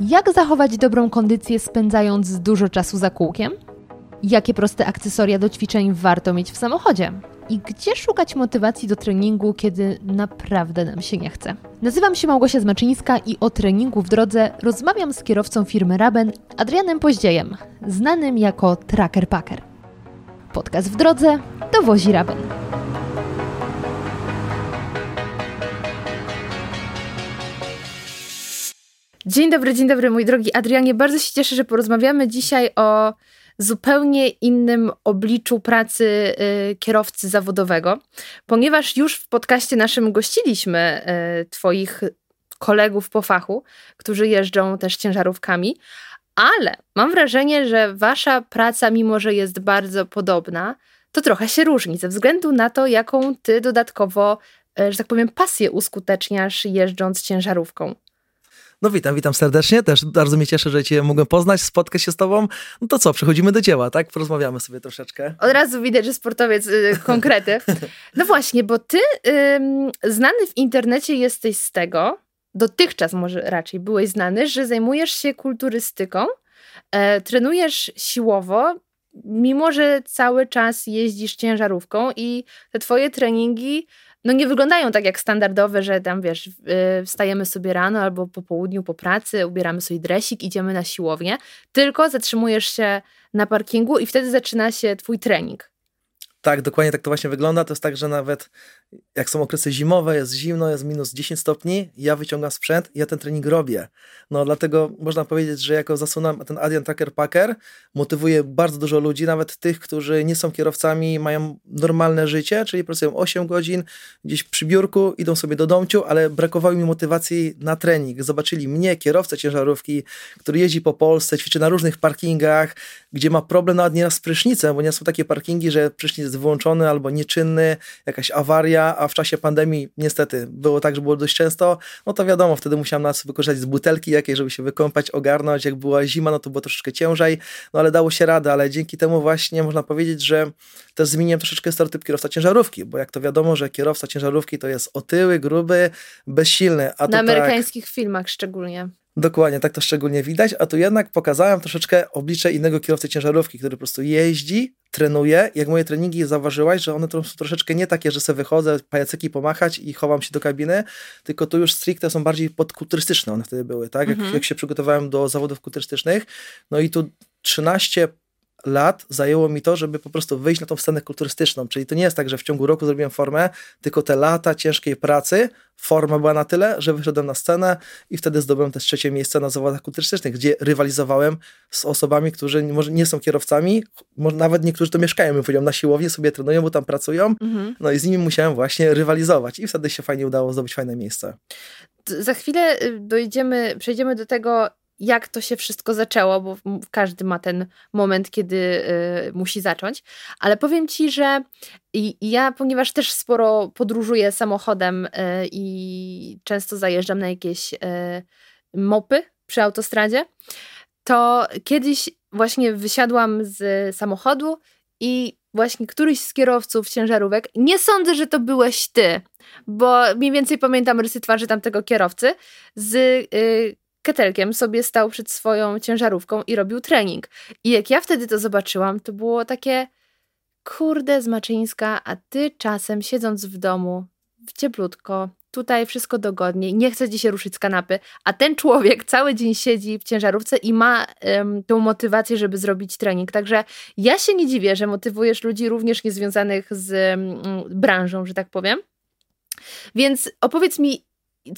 Jak zachować dobrą kondycję spędzając dużo czasu za kółkiem? Jakie proste akcesoria do ćwiczeń warto mieć w samochodzie? I gdzie szukać motywacji do treningu, kiedy naprawdę nam się nie chce? Nazywam się Małgosia Zmaczyńska i o treningu w drodze rozmawiam z kierowcą firmy Raben, Adrianem Poździejem, znanym jako Tracker Packer. Podcast w drodze dowozi Raben. Dzień dobry, dzień dobry, mój drogi Adrianie. Bardzo się cieszę, że porozmawiamy dzisiaj o zupełnie innym obliczu pracy y, kierowcy zawodowego, ponieważ już w podcaście naszym gościliśmy y, Twoich kolegów po fachu, którzy jeżdżą też ciężarówkami, ale mam wrażenie, że Wasza praca, mimo że jest bardzo podobna, to trochę się różni ze względu na to, jaką Ty dodatkowo, y, że tak powiem, pasję uskuteczniasz jeżdżąc ciężarówką. No witam, witam serdecznie. Też bardzo mnie cieszę, że cię mogłem poznać, spotkać się z tobą. No to co, przechodzimy do dzieła, tak? Porozmawiamy sobie troszeczkę. Od razu widać, że sportowiec y, konkrety. No właśnie, bo ty y, znany w internecie jesteś z tego, dotychczas może raczej byłeś znany, że zajmujesz się kulturystyką, e, trenujesz siłowo, mimo że cały czas jeździsz ciężarówką i te twoje treningi no nie wyglądają tak jak standardowe, że tam wiesz, y, wstajemy sobie rano albo po południu po pracy, ubieramy sobie dresik, idziemy na siłownię, tylko zatrzymujesz się na parkingu i wtedy zaczyna się twój trening. Tak, dokładnie tak to właśnie wygląda. To jest tak, że nawet jak są okresy zimowe, jest zimno, jest minus 10 stopni, ja wyciągam sprzęt ja ten trening robię. No dlatego można powiedzieć, że jako zasłona ten Adrian Tracker Packer motywuje bardzo dużo ludzi, nawet tych, którzy nie są kierowcami, mają normalne życie, czyli pracują 8 godzin gdzieś przy biurku, idą sobie do domciu, ale brakowało mi motywacji na trening. Zobaczyli mnie, kierowcę ciężarówki, który jeździ po Polsce, ćwiczy na różnych parkingach, gdzie ma problem nawet nieraz z prysznicem, bo nie są takie parkingi, że prysznic jest wyłączony albo nieczynny, jakaś awaria, a w czasie pandemii niestety było tak, że było dość często, no to wiadomo, wtedy musiałem nas wykorzystać z butelki jakiej, żeby się wykąpać, ogarnąć. Jak była zima, no to było troszeczkę ciężej, no ale dało się radę, ale dzięki temu właśnie można powiedzieć, że też zmieniłem troszeczkę stereotyp kierowca ciężarówki, bo jak to wiadomo, że kierowca ciężarówki to jest otyły, gruby, bezsilny. A Na tak amerykańskich tak, filmach szczególnie. Dokładnie, tak to szczególnie widać, a tu jednak pokazałem troszeczkę oblicze innego kierowcy ciężarówki, który po prostu jeździ, trenuje. Jak moje treningi zauważyłaś, że one są troszeczkę nie takie, że sobie wychodzę, pajacyki pomachać i chowam się do kabiny, tylko tu już stricte są bardziej podkulturystyczne one wtedy były, tak? Jak, mhm. jak się przygotowałem do zawodów kulturystycznych, no i tu 13 lat zajęło mi to, żeby po prostu wyjść na tą scenę kulturystyczną. Czyli to nie jest tak, że w ciągu roku zrobiłem formę, tylko te lata ciężkiej pracy, forma była na tyle, że wyszedłem na scenę i wtedy zdobyłem też trzecie miejsce na zawodach kulturystycznych, gdzie rywalizowałem z osobami, którzy może nie są kierowcami, może nawet niektórzy to mieszkają, bym powiedział, na siłowni, sobie trenują, bo tam pracują, mhm. no i z nimi musiałem właśnie rywalizować i wtedy się fajnie udało zdobyć fajne miejsce. Za chwilę y, dojdziemy, przejdziemy do tego, jak to się wszystko zaczęło, bo każdy ma ten moment, kiedy y, musi zacząć. Ale powiem ci, że ja, ponieważ też sporo podróżuję samochodem y, i często zajeżdżam na jakieś y, mopy przy autostradzie, to kiedyś właśnie wysiadłam z samochodu i właśnie któryś z kierowców ciężarówek, nie sądzę, że to byłeś ty, bo mniej więcej pamiętam rysy twarzy tamtego kierowcy, z y, ketelkiem sobie stał przed swoją ciężarówką i robił trening. I jak ja wtedy to zobaczyłam, to było takie kurde Zmaczyńska, a ty czasem siedząc w domu, w cieplutko, tutaj wszystko dogodnie, nie chce ci się ruszyć z kanapy, a ten człowiek cały dzień siedzi w ciężarówce i ma um, tą motywację, żeby zrobić trening. Także ja się nie dziwię, że motywujesz ludzi również niezwiązanych z um, branżą, że tak powiem. Więc opowiedz mi,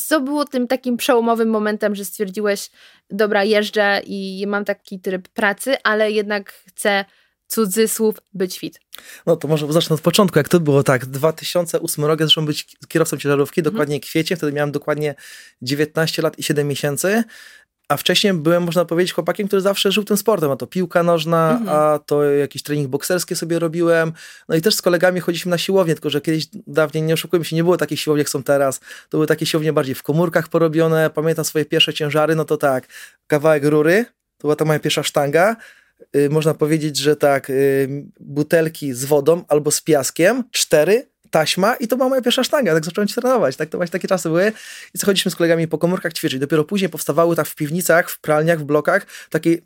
co było tym takim przełomowym momentem, że stwierdziłeś, dobra, jeżdżę i mam taki tryb pracy, ale jednak chcę cudzysłów być fit? No to może zacznę od początku, jak to było tak, 2008 rok ja zacząłem być kierowcą ciężarówki, mhm. dokładnie kwiecień, wtedy miałem dokładnie 19 lat i 7 miesięcy a wcześniej byłem, można powiedzieć, chłopakiem, który zawsze żył tym sportem. A to piłka nożna, mhm. a to jakiś trening bokserski sobie robiłem. No i też z kolegami chodziliśmy na siłownię, tylko że kiedyś dawniej, nie oszukujmy się, nie było takich siłowni, jak są teraz. To były takie siłownie bardziej w komórkach porobione. Pamiętam swoje pierwsze ciężary, no to tak, kawałek rury, to była ta moja pierwsza sztanga. Yy, można powiedzieć, że tak, yy, butelki z wodą albo z piaskiem, cztery, taśma i to była moja pierwsza sztanga, tak zacząłem trenować, tak to właśnie takie czasy były i chodziliśmy z kolegami po komórkach ćwiczyć. Dopiero później powstawały tak w piwnicach, w pralniach, w blokach takie,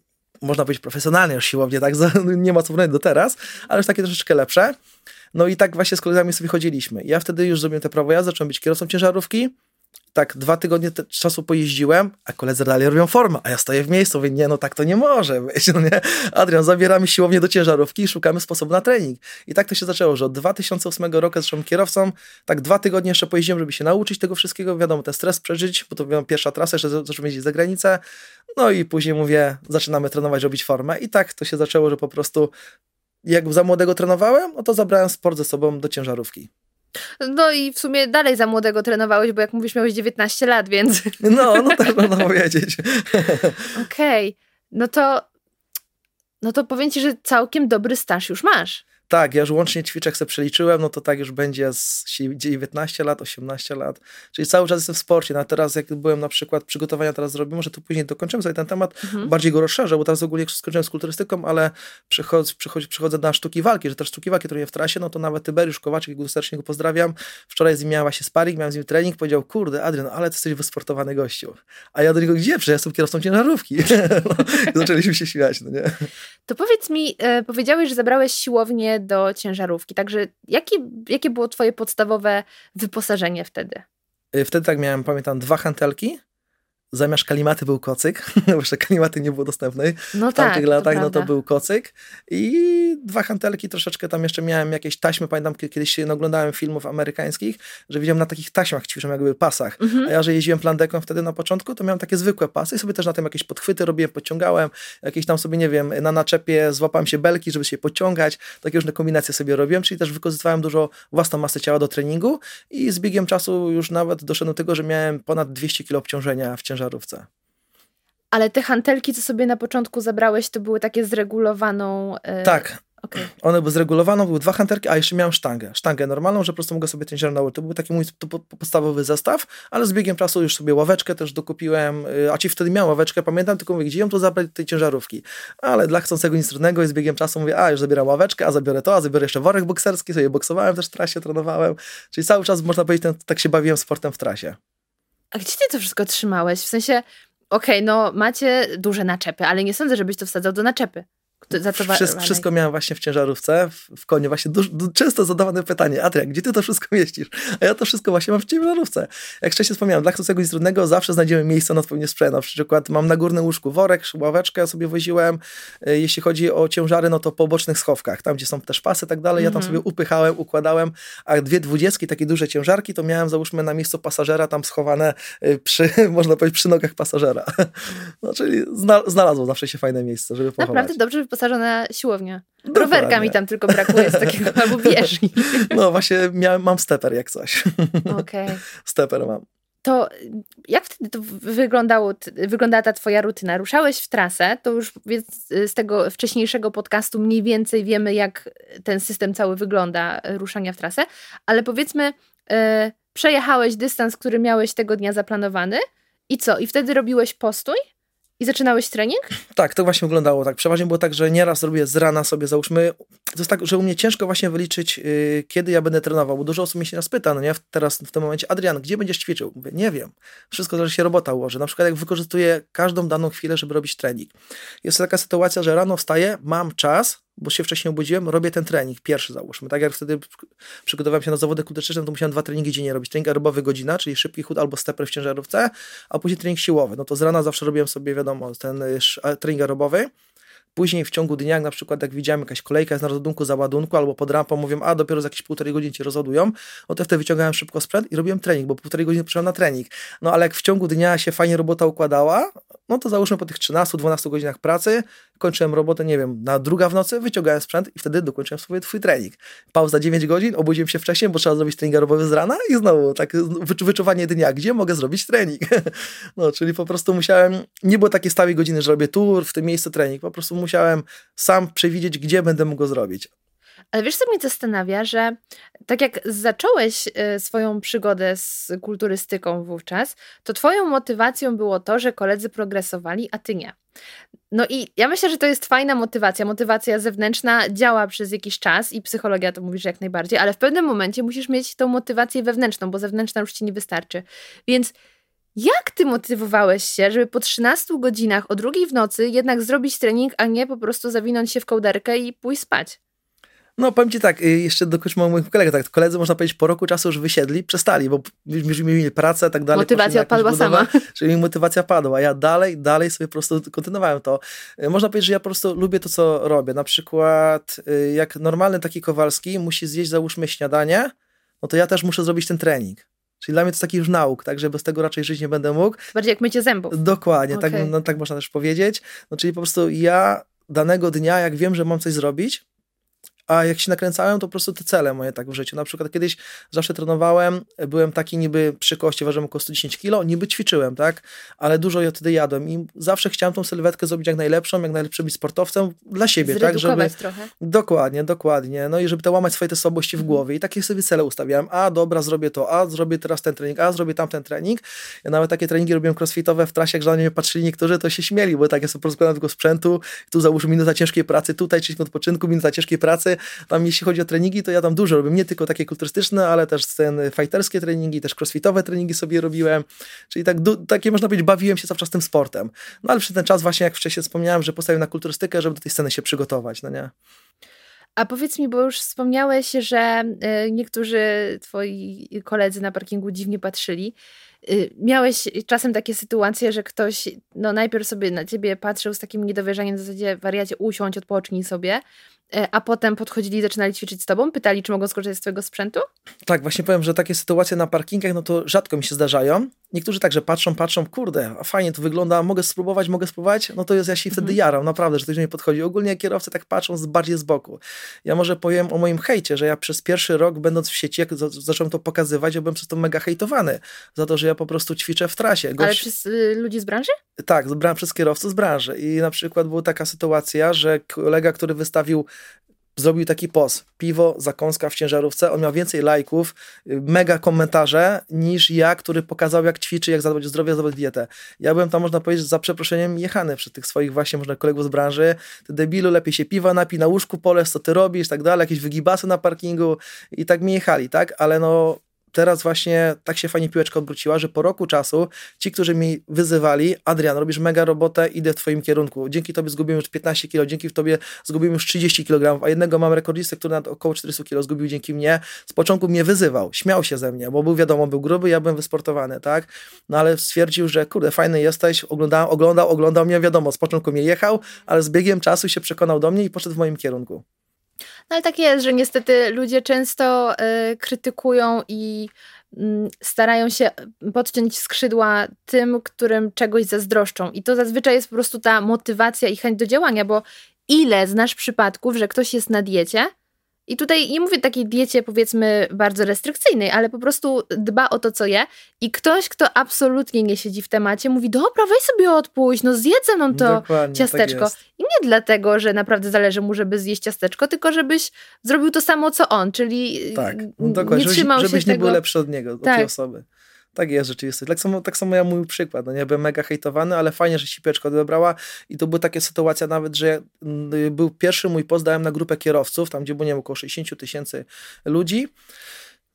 można powiedzieć profesjonalnie już siłownie, tak, nie ma co porównać do teraz, ale już takie troszeczkę lepsze. No i tak właśnie z kolegami sobie chodziliśmy. Ja wtedy już zrobiłem te prawo jazdy, zacząłem być kierowcą ciężarówki, tak dwa tygodnie czasu pojeździłem, a koledzy dalej robią formę, a ja stoję w miejscu, mówię, nie, no tak to nie może być, no nie? Adrian, zabieramy siłownię do ciężarówki i szukamy sposobu na trening. I tak to się zaczęło, że od 2008 roku zacząłem kierowcą, tak dwa tygodnie jeszcze pojeździłem, żeby się nauczyć tego wszystkiego, wiadomo, ten stres przeżyć, bo to była pierwsza trasa, jeszcze zacząłem jeździć za granicę, no i później mówię, zaczynamy trenować, robić formę i tak to się zaczęło, że po prostu jak za młodego trenowałem, no to zabrałem sport ze sobą do ciężarówki. No i w sumie dalej za młodego trenowałeś, bo jak mówisz, miałeś 19 lat, więc. No, no tak można powiedzieć. Okej. Okay. No to. No to powiem ci, że całkiem dobry staż już masz. Tak, ja już łącznie ćwiczek sobie przeliczyłem, no to tak już będzie z 19 lat, 18 lat, czyli cały czas jestem w sporcie. No a teraz jak byłem na przykład, przygotowania teraz zrobię, może tu później dokończymy sobie ten temat, mhm. bardziej go rozszerzę, bo teraz ogólnie skończyłem z kulturystyką, ale przychodzę, przychodzę, przychodzę na sztuki walki, że też sztuki walki trenuję w trasie, no to nawet Tyberiusz Kowaczyk, go serdecznie go pozdrawiam, wczoraj z nim miałem właśnie sparring, miałem z nim trening, powiedział, kurde Adrian, ale ty jesteś wysportowany gościu. A ja do niego, gdzie? Przecież ja jestem kierowcą ciężarówki. no, zaczęliśmy się śmiać, no nie? To powiedz mi, e, powiedziałeś, że zabrałeś siłownię do ciężarówki. Także jakie, jakie było twoje podstawowe wyposażenie wtedy? Y, wtedy tak miałem, pamiętam, dwa hantelki, zamiast kalimaty był kocyk, bo jeszcze kalimaty nie było dostępnej no w tamtych tak, latach, to no to był kocyk. I dwa hantelki, troszeczkę tam jeszcze miałem jakieś taśmy, pamiętam kiedyś się oglądałem filmów amerykańskich, że widziałem na takich taśmach ćwiczą jakby pasach, mhm. a ja, że jeździłem plandeką wtedy na początku, to miałem takie zwykłe pasy i sobie też na tym jakieś podchwyty robiłem, podciągałem, jakieś tam sobie, nie wiem, na naczepie złapałem się belki, żeby się podciągać, takie różne kombinacje sobie robiłem, czyli też wykorzystywałem dużo własną masę ciała do treningu i z biegiem czasu już nawet doszedłem do tego, że miałem ponad 200 kg obciążenia w ciężarówce ciężarówce. Ale te hantelki, co sobie na początku zabrałeś, to były takie zregulowaną. Yy... Tak, Okay. One były zregulowane, były dwa hanterki, a jeszcze miałem sztangę. Sztangę normalną, że po prostu mogę sobie ten nałożyć. To był taki mój podstawowy zestaw, ale z biegiem czasu już sobie ławeczkę też dokupiłem, y, a ci wtedy miałem ławeczkę, pamiętam, tylko mówię, gdzie ją to zabrać tej ciężarówki. Ale dla chcącego nic trudnego i z biegiem czasu mówię, a już zabieram ławeczkę, a zabiorę to, a zabiorę jeszcze worek bokserski, sobie boksowałem też w trasie, trenowałem. Czyli cały czas, można powiedzieć, ten, tak się bawiłem sportem w trasie. A gdzie ty to wszystko trzymałeś? W sensie, okej, okay, no macie duże naczepy, ale nie sądzę, żebyś to wsadzał do naczepy. Wszystko, wszystko miałem właśnie w ciężarówce, w, w konie. Właśnie często zadawane pytanie, Adrian, gdzie ty to wszystko mieścisz? A ja to wszystko właśnie mam w ciężarówce. Jak wcześniej wspomniałem, dla chcącego nic trudnego zawsze znajdziemy miejsce na odpowiedni sprzęt. Na przykład mam na górnym łóżku worek, ławeczkę ja sobie woziłem. E, jeśli chodzi o ciężary, no to po bocznych schowkach, tam gdzie są też pasy i tak dalej, ja tam mhm. sobie upychałem, układałem, a dwie dwudziestki, takie duże ciężarki, to miałem załóżmy na miejscu pasażera tam schowane e, przy, można powiedzieć, przy nogach pasażera. No czyli znalazło zawsze się fajne miejsce, żeby pochować. Naprawdę dobrze wyposażona siłownia. Dokładnie. Rowerka mi tam tylko brakuje z takiego, albo bieżni. No właśnie miałem, mam steper jak coś. Okej. Okay. Steper mam. To jak wtedy to wyglądało, wyglądała ta twoja rutyna? Ruszałeś w trasę, to już z tego wcześniejszego podcastu mniej więcej wiemy, jak ten system cały wygląda, ruszania w trasę, ale powiedzmy, yy, przejechałeś dystans, który miałeś tego dnia zaplanowany i co? I wtedy robiłeś postój? I zaczynałeś trening? Tak, to właśnie wyglądało tak. Przeważnie było tak, że nieraz robię z rana sobie, załóżmy, to jest tak, że u mnie ciężko właśnie wyliczyć, yy, kiedy ja będę trenował, bo dużo osób mnie się nas pyta, no nie, teraz w tym momencie, Adrian, gdzie będziesz ćwiczył? Mówię, nie wiem. Wszystko zależy się robota ułoży. Na przykład jak wykorzystuję każdą daną chwilę, żeby robić trening. Jest taka sytuacja, że rano wstaję, mam czas, bo się wcześniej obudziłem, robię ten trening, pierwszy załóżmy. Tak jak wtedy przygotowałem się na zawody kulturystyczne, to musiałem dwa treningi dziennie robić. Trening aerobowy godzina, czyli szybki chód albo stepper w ciężarówce, a później trening siłowy. No to z rana zawsze robiłem sobie, wiadomo, ten y, trening aerobowy. Później w ciągu dnia, na przykład jak widziałem jakaś kolejka jest na rozładunku, załadunku albo pod rampą, mówią, a dopiero za jakieś półtorej godziny cię rozładują, no to wtedy wyciągałem szybko sprzęt i robiłem trening, bo półtorej godziny potrzebowałem na trening. No ale jak w ciągu dnia się fajnie robota układała, no to załóżmy po tych 13-12 godzinach pracy, kończyłem robotę, nie wiem, na druga w nocy, wyciągałem sprzęt i wtedy dokończyłem swój twój trening. Pauza 9 godzin, obudziłem się wcześniej, bo trzeba zrobić trening aerobowy z rana i znowu tak wyczuwanie dnia, gdzie mogę zrobić trening. No, czyli po prostu musiałem, nie było takiej stałej godziny, że robię tu, w tym miejscu trening, po prostu musiałem sam przewidzieć, gdzie będę mógł go zrobić. Ale wiesz, co mnie zastanawia, że tak jak zacząłeś y, swoją przygodę z kulturystyką wówczas, to twoją motywacją było to, że koledzy progresowali, a ty nie. No i ja myślę, że to jest fajna motywacja. Motywacja zewnętrzna działa przez jakiś czas i psychologia to mówisz jak najbardziej, ale w pewnym momencie musisz mieć tą motywację wewnętrzną, bo zewnętrzna już ci nie wystarczy. Więc jak ty motywowałeś się, żeby po 13 godzinach o drugiej w nocy jednak zrobić trening, a nie po prostu zawinąć się w kołderkę i pójść spać? No, powiem ci tak, y, jeszcze dokończmy moich kolegów, tak, koledzy można powiedzieć po roku czasu już wysiedli, przestali, bo już mieli pracę, tak dalej. Motywacja odpadła sama. Czyli mi motywacja padła, ja dalej, dalej sobie po prostu kontynuowałem to. Y, można powiedzieć, że ja po prostu lubię to, co robię. Na przykład y, jak normalny taki Kowalski musi zjeść, załóżmy, śniadanie, no to ja też muszę zrobić ten trening. Czyli dla mnie to taki już nauk, tak, że bez tego raczej żyć nie będę mógł. Bardziej jak mycie zębów. Dokładnie, okay. tak, no, tak można też powiedzieć. No, czyli po prostu ja danego dnia, jak wiem, że mam coś zrobić, a jak się nakręcałem, to po prostu te cele moje tak w życiu. Na przykład kiedyś zawsze trenowałem, byłem taki niby przy kości, ważyłem około 110 kilo, niby ćwiczyłem, tak? Ale dużo ja wtedy jadłem i zawsze chciałem tą sylwetkę zrobić jak najlepszą, jak najlepszym być sportowcem dla siebie, tak? Żeby... trochę. Dokładnie, dokładnie. No i żeby te łamać swoje te słabości w mhm. głowie i takie sobie cele ustawiałem. A dobra, zrobię to, a zrobię teraz ten trening, a zrobię tamten trening. Ja nawet takie treningi robiłem crossfitowe w trasie, jak na mnie patrzyli niektórzy, to się śmieli, bo tak ja sobie porozkładam tego sprzętu, tu załóżmy minuta ciężkiej pracy, tutaj 30 minut odpoczynku, minuta ciężkiej pracy, tam jeśli chodzi o treningi, to ja tam dużo robię, nie tylko takie kulturystyczne, ale też ten fighterskie treningi, też crossfitowe treningi sobie robiłem, czyli tak, takie można powiedzieć, bawiłem się cały czas tym sportem. No ale przy ten czas właśnie, jak wcześniej wspomniałem, że postawiłem na kulturystykę, żeby do tej sceny się przygotować, no nie? A powiedz mi, bo już wspomniałeś, że y, niektórzy twoi koledzy na parkingu dziwnie patrzyli. Y, miałeś czasem takie sytuacje, że ktoś no, najpierw sobie na ciebie patrzył z takim niedowierzaniem w zasadzie wariacie usiądź, odpocznij sobie, a potem podchodzili i zaczynali ćwiczyć z tobą? Pytali, czy mogą skorzystać z twojego sprzętu? Tak, właśnie powiem, że takie sytuacje na parkingach, no to rzadko mi się zdarzają. Niektórzy także patrzą, patrzą, kurde, a fajnie to wygląda, mogę spróbować, mogę spróbować, no to jest, ja się wtedy mhm. jaram, naprawdę, że ktoś do mnie podchodzi. Ogólnie kierowcy tak patrzą z, bardziej z boku. Ja może powiem o moim hejcie, że ja przez pierwszy rok, będąc w sieci, jak zacząłem to pokazywać, ja byłem przez to mega hejtowany, za to, że ja po prostu ćwiczę w trasie. Ale przez y, ludzi z branży? Tak, przez kierowców z branży. I na przykład była taka sytuacja, że kolega, który wystawił zrobił taki post, piwo, zakąska w ciężarówce, on miał więcej lajków, mega komentarze niż ja, który pokazał jak ćwiczy, jak zadbać o zdrowie, zadbać o dietę. Ja byłem tam, można powiedzieć, za przeproszeniem jechany przy tych swoich właśnie, można kolegów z branży, ty debilu, lepiej się piwa napi, na łóżku poles, co ty robisz, tak dalej, jakieś wygibasy na parkingu. I tak mi jechali, tak, ale no teraz właśnie tak się fajnie piłeczka obróciła, że po roku czasu ci, którzy mi wyzywali, Adrian, robisz mega robotę, idę w twoim kierunku. Dzięki tobie zgubiłem już 15 kilo, dzięki tobie zgubiłem już 30 kg, a jednego mam rekordzistę, który nad około 400 kilo zgubił dzięki mnie. Z początku mnie wyzywał, śmiał się ze mnie, bo był wiadomo, był gruby, ja byłem wysportowany, tak? No ale stwierdził, że kurde, fajny jesteś, oglądał, oglądał, oglądał mnie, wiadomo, z początku mnie jechał, ale z biegiem czasu się przekonał do mnie i poszedł w moim kierunku. No ale tak jest, że niestety ludzie często y, krytykują i y, starają się podciąć skrzydła tym, którym czegoś zazdroszczą. I to zazwyczaj jest po prostu ta motywacja i chęć do działania, bo ile znasz przypadków, że ktoś jest na diecie, i tutaj nie mówię takiej diecie, powiedzmy, bardzo restrykcyjnej, ale po prostu dba o to, co je. I ktoś, kto absolutnie nie siedzi w temacie, mówi: Dobra, weź sobie odpuść, no zjedz ze mną to Dokładnie, tak ciasteczko. Tak I nie dlatego, że naprawdę zależy mu, żeby zjeść ciasteczko, tylko żebyś zrobił to samo, co on, czyli tak, no nie trzymał żebyś, się żebyś nie był lepszy od niego, od tak. tej osoby. Tak jest rzeczywiście. Tak samo, tak samo ja mój przykład. No nie byłem mega hejtowany, ale fajnie, że sipeczka odebrała i to była taka sytuacja nawet, że mm, był pierwszy mój post dałem na grupę kierowców, tam gdzie było nie wiem, około 60 tysięcy ludzi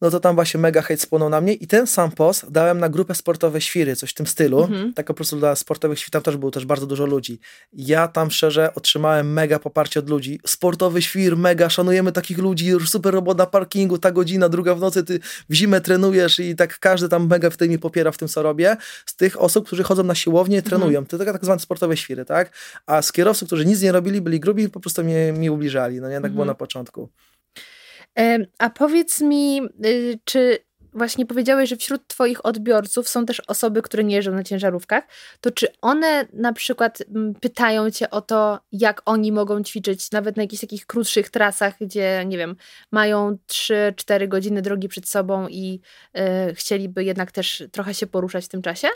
no to tam właśnie mega hejt spłonął na mnie i ten sam post dałem na grupę sportowe świry, coś w tym stylu. Mhm. Tak po prostu dla sportowych świr, tam też było też bardzo dużo ludzi. Ja tam szczerze otrzymałem mega poparcie od ludzi. Sportowy świr, mega, szanujemy takich ludzi, już super robot na parkingu, ta godzina, druga w nocy, ty w zimę trenujesz i tak każdy tam mega w tym mi popiera w tym, co robię. Z tych osób, którzy chodzą na siłownię i trenują. Mhm. To tak, tak zwane sportowe świry, tak? A z kierowców, którzy nic nie robili, byli grubi, po prostu mnie, mi ubliżali. No nie, tak mhm. było na początku. A powiedz mi, y, czy właśnie powiedziałeś, że wśród Twoich odbiorców są też osoby, które nie jeżdżą na ciężarówkach, to czy one na przykład mm, pytają Cię o to, jak oni mogą ćwiczyć nawet na jakichś takich krótszych trasach, gdzie, nie wiem, mają 3-4 godziny drogi przed sobą i y, chcieliby jednak też trochę się poruszać w tym czasie?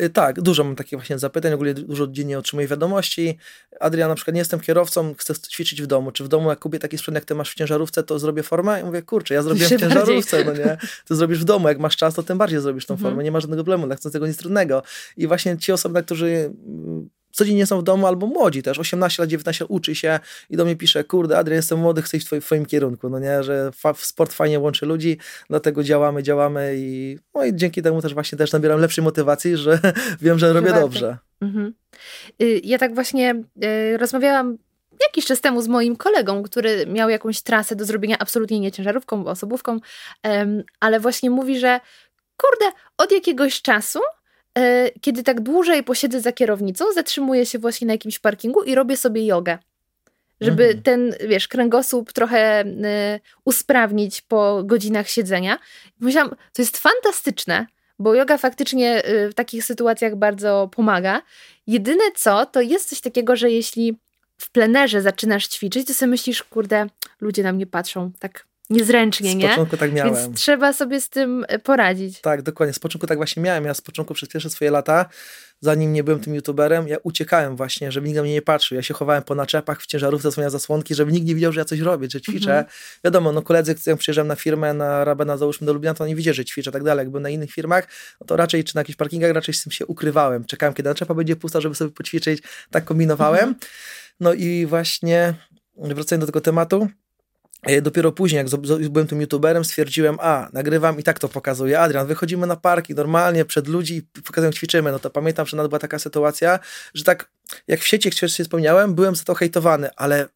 Y, tak, dużo mam takich właśnie zapytań, ogólnie dużo dziennie otrzymuję wiadomości. Adrian, na przykład nie jestem kierowcą, chcę ćwiczyć w domu. Czy w domu, jak kupię taki sprzęt, jak ty masz w ciężarówce, to zrobię formę? I mówię, kurczę, ja zrobiłem w ciężarówce, no nie? Ty zrobisz w domu, jak masz czas, to tym bardziej zrobisz tą mhm. formę, nie ma żadnego problemu, tak, tego nic trudnego. I właśnie ci osoby, którzy mm, codziennie są w domu, albo młodzi też, 18 lat, 19 uczy się i do mnie pisze, kurde Adrian, jestem młody, chcę iść w, twoim, w twoim kierunku, no nie, że fa- sport fajnie łączy ludzi, dlatego działamy, działamy i, no i dzięki temu też właśnie też nabieram lepszej motywacji, że wiem, że robię dobrze. Mhm. Y, ja tak właśnie y, rozmawiałam jakiś czas temu z moim kolegą, który miał jakąś trasę do zrobienia absolutnie nie ciężarówką, osobówką, ale właśnie mówi, że kurde, od jakiegoś czasu kiedy tak dłużej posiedzę za kierownicą, zatrzymuję się właśnie na jakimś parkingu i robię sobie jogę. Żeby mhm. ten, wiesz, kręgosłup trochę y, usprawnić po godzinach siedzenia. Myślałam, to jest fantastyczne, bo yoga faktycznie y, w takich sytuacjach bardzo pomaga. Jedyne co, to jest coś takiego, że jeśli w plenerze zaczynasz ćwiczyć, to sobie myślisz, kurde, ludzie na mnie patrzą tak niezręcznie, nie? Z początku tak miałem. Więc trzeba sobie z tym e, poradzić. Tak, dokładnie. Z początku tak właśnie miałem. Ja z początku przez pierwsze swoje lata, zanim nie byłem tym youtuberem, ja uciekałem właśnie, żeby nikt na mnie nie patrzył. Ja się chowałem po naczepach w ciężarówce, zasłania zasłonki, żeby nikt nie widział, że ja coś robię, że ćwiczę. Mhm. Wiadomo, no koledzy, jak przyjeżdżam na firmę, na Rabena, załóżmy do Lublina, to oni widzieli, że ćwiczę tak dalej. Jak byłem na innych firmach, no to raczej, czy na jakichś parkingach, raczej z tym się ukrywałem. Czekałem, kiedy naczepa będzie pusta, żeby sobie poćwiczyć. Tak kombinowałem. Mhm. No i właśnie wracając do tego tematu, dopiero później, jak byłem tym youtuberem, stwierdziłem, a, nagrywam i tak to pokazuję. Adrian, wychodzimy na parki normalnie przed ludzi i pokazuję, ćwiczymy. No to pamiętam, że nawet była taka sytuacja, że tak, jak w sieci, jak się wspomniałem, byłem za to hejtowany, ale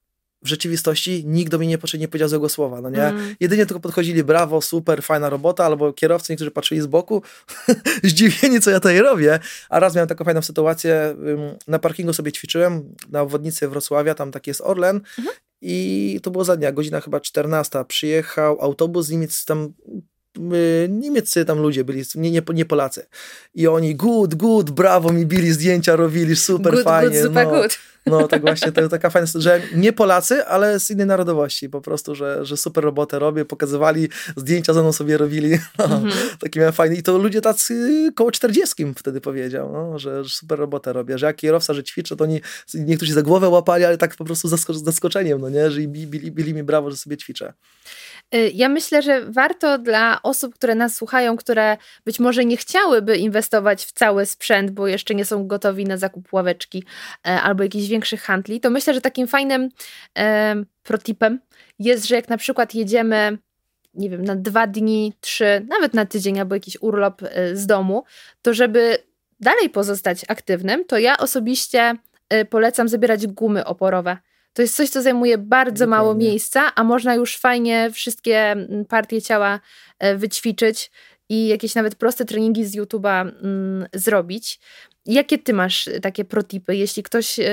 w rzeczywistości nikt do mnie nie, nie powiedział złego słowa, no nie? Mm. Jedynie tylko podchodzili, brawo, super, fajna robota, albo kierowcy, niektórzy patrzyli z boku, zdziwieni, co ja tutaj robię. A raz miałem taką fajną sytuację, na parkingu sobie ćwiczyłem, na obwodnicy Wrocławia, tam taki jest Orlen mhm. I to było za dnia, godzina chyba 14, przyjechał autobus z Niemiec, tam y, niemieccy tam ludzie byli, nie, nie, nie Polacy. I oni good, good, brawo, mi bili zdjęcia, robili, super good, fajnie. Good, super no. good. No tak właśnie, to taka fajna, że nie Polacy, ale z innej narodowości po prostu, że, że super robotę robię, pokazywali, zdjęcia ze mną sobie robili, no, -hmm. taki miałem fajny i to ludzie tacy koło 40 wtedy powiedział, no, że, że, super robotę robię, że jak kierowca, że ćwiczę, to oni, niektórzy za głowę łapali, ale tak po prostu z zaskoczeniem, no nie, że bili, bili, bili mi brawo, że sobie ćwiczę. Y, ja myślę, że warto dla osób, które nas słuchają, które być może nie chciałyby inwestować w cały sprzęt, bo jeszcze nie są gotowi na zakup ławeczki e, albo jakichś większych handli, to myślę, że takim fajnym e, protipem jest, że jak na przykład jedziemy nie wiem, na dwa dni, trzy, nawet na tydzień albo jakiś urlop e, z domu, to żeby dalej pozostać aktywnym, to ja osobiście polecam zabierać gumy oporowe. To jest coś, co zajmuje bardzo Dokładnie. mało miejsca, a można już fajnie wszystkie partie ciała e, wyćwiczyć i jakieś nawet proste treningi z YouTube'a mm, zrobić. Jakie ty masz takie protipy, jeśli ktoś y,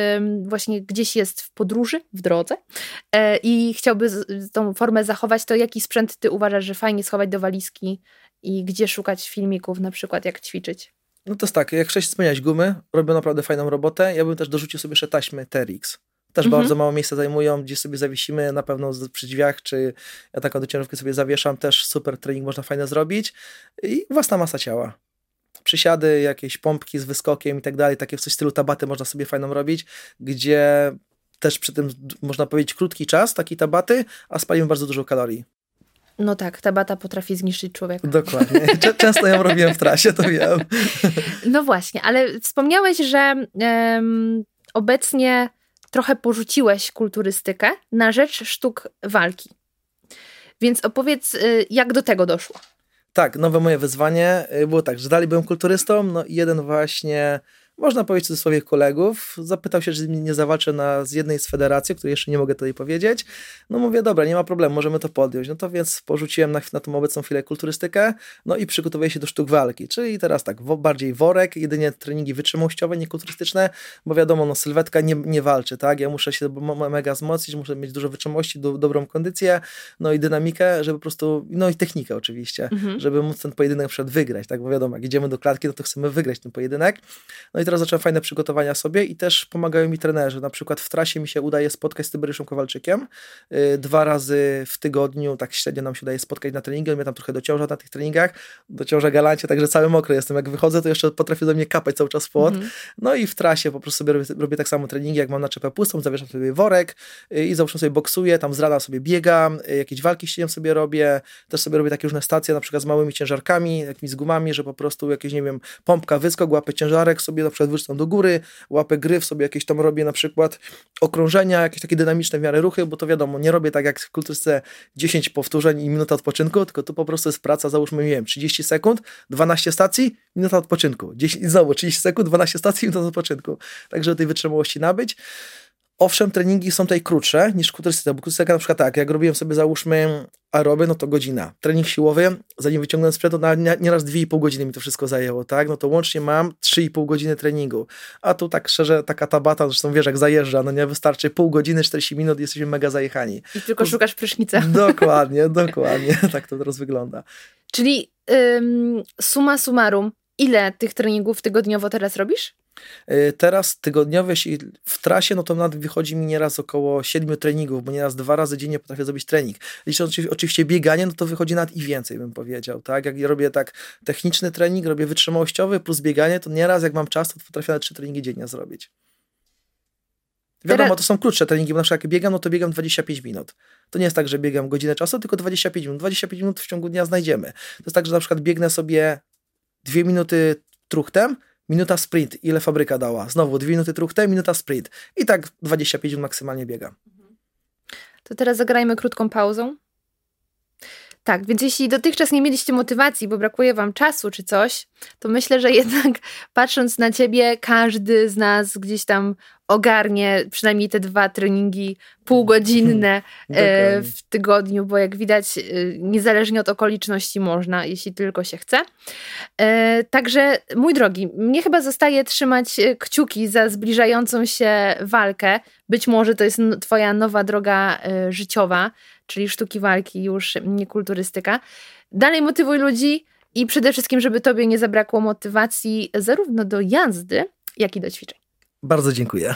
właśnie gdzieś jest w podróży, w drodze y, i chciałby z, tą formę zachować, to jaki sprzęt ty uważasz, że fajnie schować do walizki i gdzie szukać filmików na przykład, jak ćwiczyć? No to jest tak, jak wcześniej wspomniałeś, gumy robią naprawdę fajną robotę. Ja bym też dorzucił sobie jeszcze taśmy TRX też mhm. bardzo mało miejsca zajmują, gdzie sobie zawiesimy na pewno przy drzwiach, czy ja taką do ciężarówki sobie zawieszam, też super trening można fajnie zrobić i własna masa ciała. Przysiady, jakieś pompki z wyskokiem i tak dalej, takie w coś w stylu tabaty można sobie fajną robić, gdzie też przy tym można powiedzieć krótki czas, taki tabaty, a spalimy bardzo dużo kalorii. No tak, tabata potrafi zniszczyć człowieka. Dokładnie. Często ją robiłem w trasie, to wiem. No właśnie, ale wspomniałeś, że um, obecnie trochę porzuciłeś kulturystykę na rzecz sztuk walki. Więc opowiedz, y, jak do tego doszło. Tak, nowe moje wyzwanie y, było tak, że dalej byłem kulturystą, no i jeden właśnie można powiedzieć do swoich kolegów. Zapytał się, czy nie zawalczę na, z jednej z federacji, której jeszcze nie mogę tutaj powiedzieć. No mówię, dobra, nie ma problemu, możemy to podjąć. No to więc porzuciłem na, na tą obecną chwilę kulturystykę, no i przygotowuję się do sztuk walki. Czyli teraz tak, wo, bardziej worek, jedynie treningi wytrzymałościowe, nie kulturystyczne, bo wiadomo, no sylwetka nie, nie walczy, tak? Ja muszę się mega wzmocnić, muszę mieć dużo wytrzymałości, do, dobrą kondycję, no i dynamikę, żeby po prostu, no i technikę oczywiście, mhm. żeby móc ten pojedynek przed wygrać, tak? Bo wiadomo, jak idziemy do klatki, no to chcemy wygrać ten pojedynek. No i teraz zacząłem fajne przygotowania sobie i też pomagają mi trenerzy. Na przykład w trasie mi się udaje spotkać z Tyberyszem Kowalczykiem. Yy, dwa razy w tygodniu, tak średnio nam się udaje spotkać na treningi. On mnie tam trochę dociąża na tych treningach. Dociąża galancie, także cały mokry jestem. Jak wychodzę, to jeszcze potrafię do mnie kapać cały czas pot. Mm -hmm. No i w trasie po prostu sobie robię, robię, tak samo treningi, jak mam na czepę pustą, zawieszam sobie worek yy, i załóżmy sobie boksuję, tam z rana sobie biegam, yy, jakieś walki ścieniem sobie robię. Też sobie robię takie różne stacje, na przykład z małymi ciężarkami, jakimiś z gumami, że po prostu jakieś, nie wiem, pompka, wyskok, łapę ciężarek sobie przykład wyrzucam do góry, łapę gryf, sobie jakieś tam robię na przykład okrążenia, jakieś takie dynamiczne w miarę ruchy, bo to wiadomo, nie robię tak jak w kulturce 10 powtórzeń i minuta odpoczynku, tylko tu po prostu jest praca, załóżmy, nie wiem, 30 sekund, 12 stacji, minuta odpoczynku. 10, znowu 30 sekund, 12 stacji, minuta odpoczynku. Także tej wytrzymałości nabyć. Owszem, treningi są tutaj krótsze niż kulturystyka, bo kulturystyka na przykład tak, jak robiłem sobie załóżmy aeroby, no to godzina. Trening siłowy, zanim wyciągnąłem sprzęt, to nieraz 2,5 godziny mi to wszystko zajęło, tak? No to łącznie mam 3,5 godziny treningu. A tu tak szczerze, taka tabata, zresztą wiesz jak zajeżdża, no nie wystarczy pół godziny, 40 minut jesteśmy mega zajechani. I tylko to... szukasz prysznica. Dokładnie, dokładnie. tak to teraz wygląda. Czyli ym, suma summarum, ile tych treningów tygodniowo teraz robisz? Y, teraz tygodniowo, jeśli w trasie, no to nawet wychodzi mi nieraz około 7 treningów, bo nieraz dwa razy dziennie potrafię zrobić trening. Licząc oczywiście bieganie, no to wychodzi nawet i więcej, bym powiedział, tak? Jak robię tak techniczny trening, robię wytrzymałościowy plus bieganie, to nieraz jak mam czas, to potrafię nawet trzy treningi dziennie zrobić. Wiadomo, to są krótsze treningi, bo na przykład jak biegam, no to biegam 25 minut. To nie jest tak, że biegam godzinę czasu, tylko 25 minut. 25 minut w ciągu dnia znajdziemy. To jest tak, że na przykład biegnę sobie dwie minuty truchtem, minuta sprint, ile fabryka dała. Znowu dwie minuty truchtem, minuta sprint. I tak 25 minut maksymalnie biega. To teraz zagrajmy krótką pauzą. Tak, więc jeśli dotychczas nie mieliście motywacji, bo brakuje wam czasu czy coś, to myślę, że jednak patrząc na ciebie, każdy z nas gdzieś tam ogarnie przynajmniej te dwa treningi półgodzinne e, w tygodniu, bo jak widać, e, niezależnie od okoliczności można, jeśli tylko się chce. E, także, mój drogi, mnie chyba zostaje trzymać kciuki za zbliżającą się walkę. Być może to jest Twoja nowa droga życiowa, czyli sztuki walki, już nie kulturystyka. Dalej motywuj ludzi i przede wszystkim, żeby Tobie nie zabrakło motywacji zarówno do jazdy, jak i do ćwiczeń. Bardzo dziękuję.